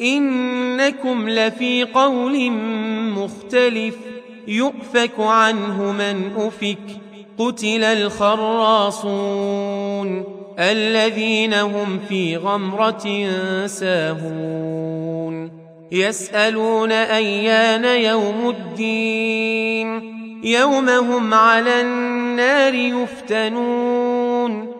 إنكم لفي قول مختلف يؤفك عنه من أفك قتل الخراصون الذين هم في غمرة ساهون يسألون أيان يوم الدين يوم هم على النار يفتنون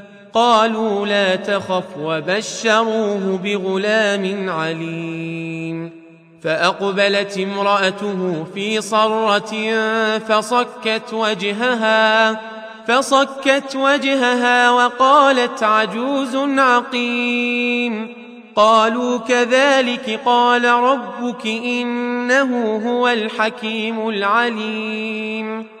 قالوا لا تخف وبشروه بغلام عليم. فأقبلت امرأته في صرة فصكت وجهها فصكت وجهها وقالت عجوز عقيم. قالوا كذلك قال ربك إنه هو الحكيم العليم.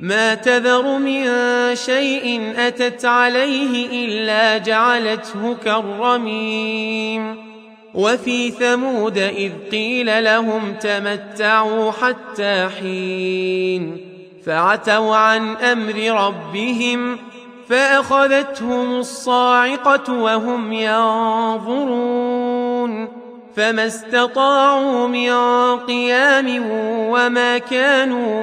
ما تذر من شيء أتت عليه إلا جعلته كالرميم. وفي ثمود إذ قيل لهم تمتعوا حتى حين. فعتوا عن أمر ربهم فأخذتهم الصاعقة وهم ينظرون. فما استطاعوا من قيام وما كانوا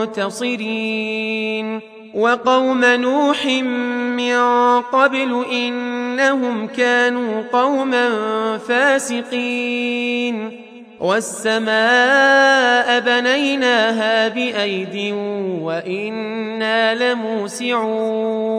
منتصرين وقوم نوح من قبل إنهم كانوا قوما فاسقين والسماء بنيناها بأيد وإنا لموسعون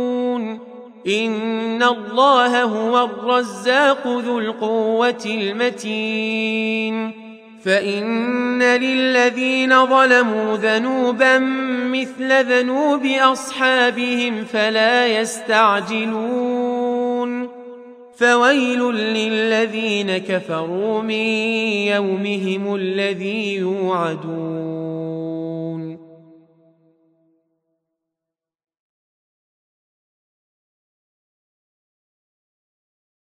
إن الله هو الرزاق ذو القوة المتين فإن للذين ظلموا ذنوبا مثل ذنوب أصحابهم فلا يستعجلون فويل للذين كفروا من يومهم الذي يوعدون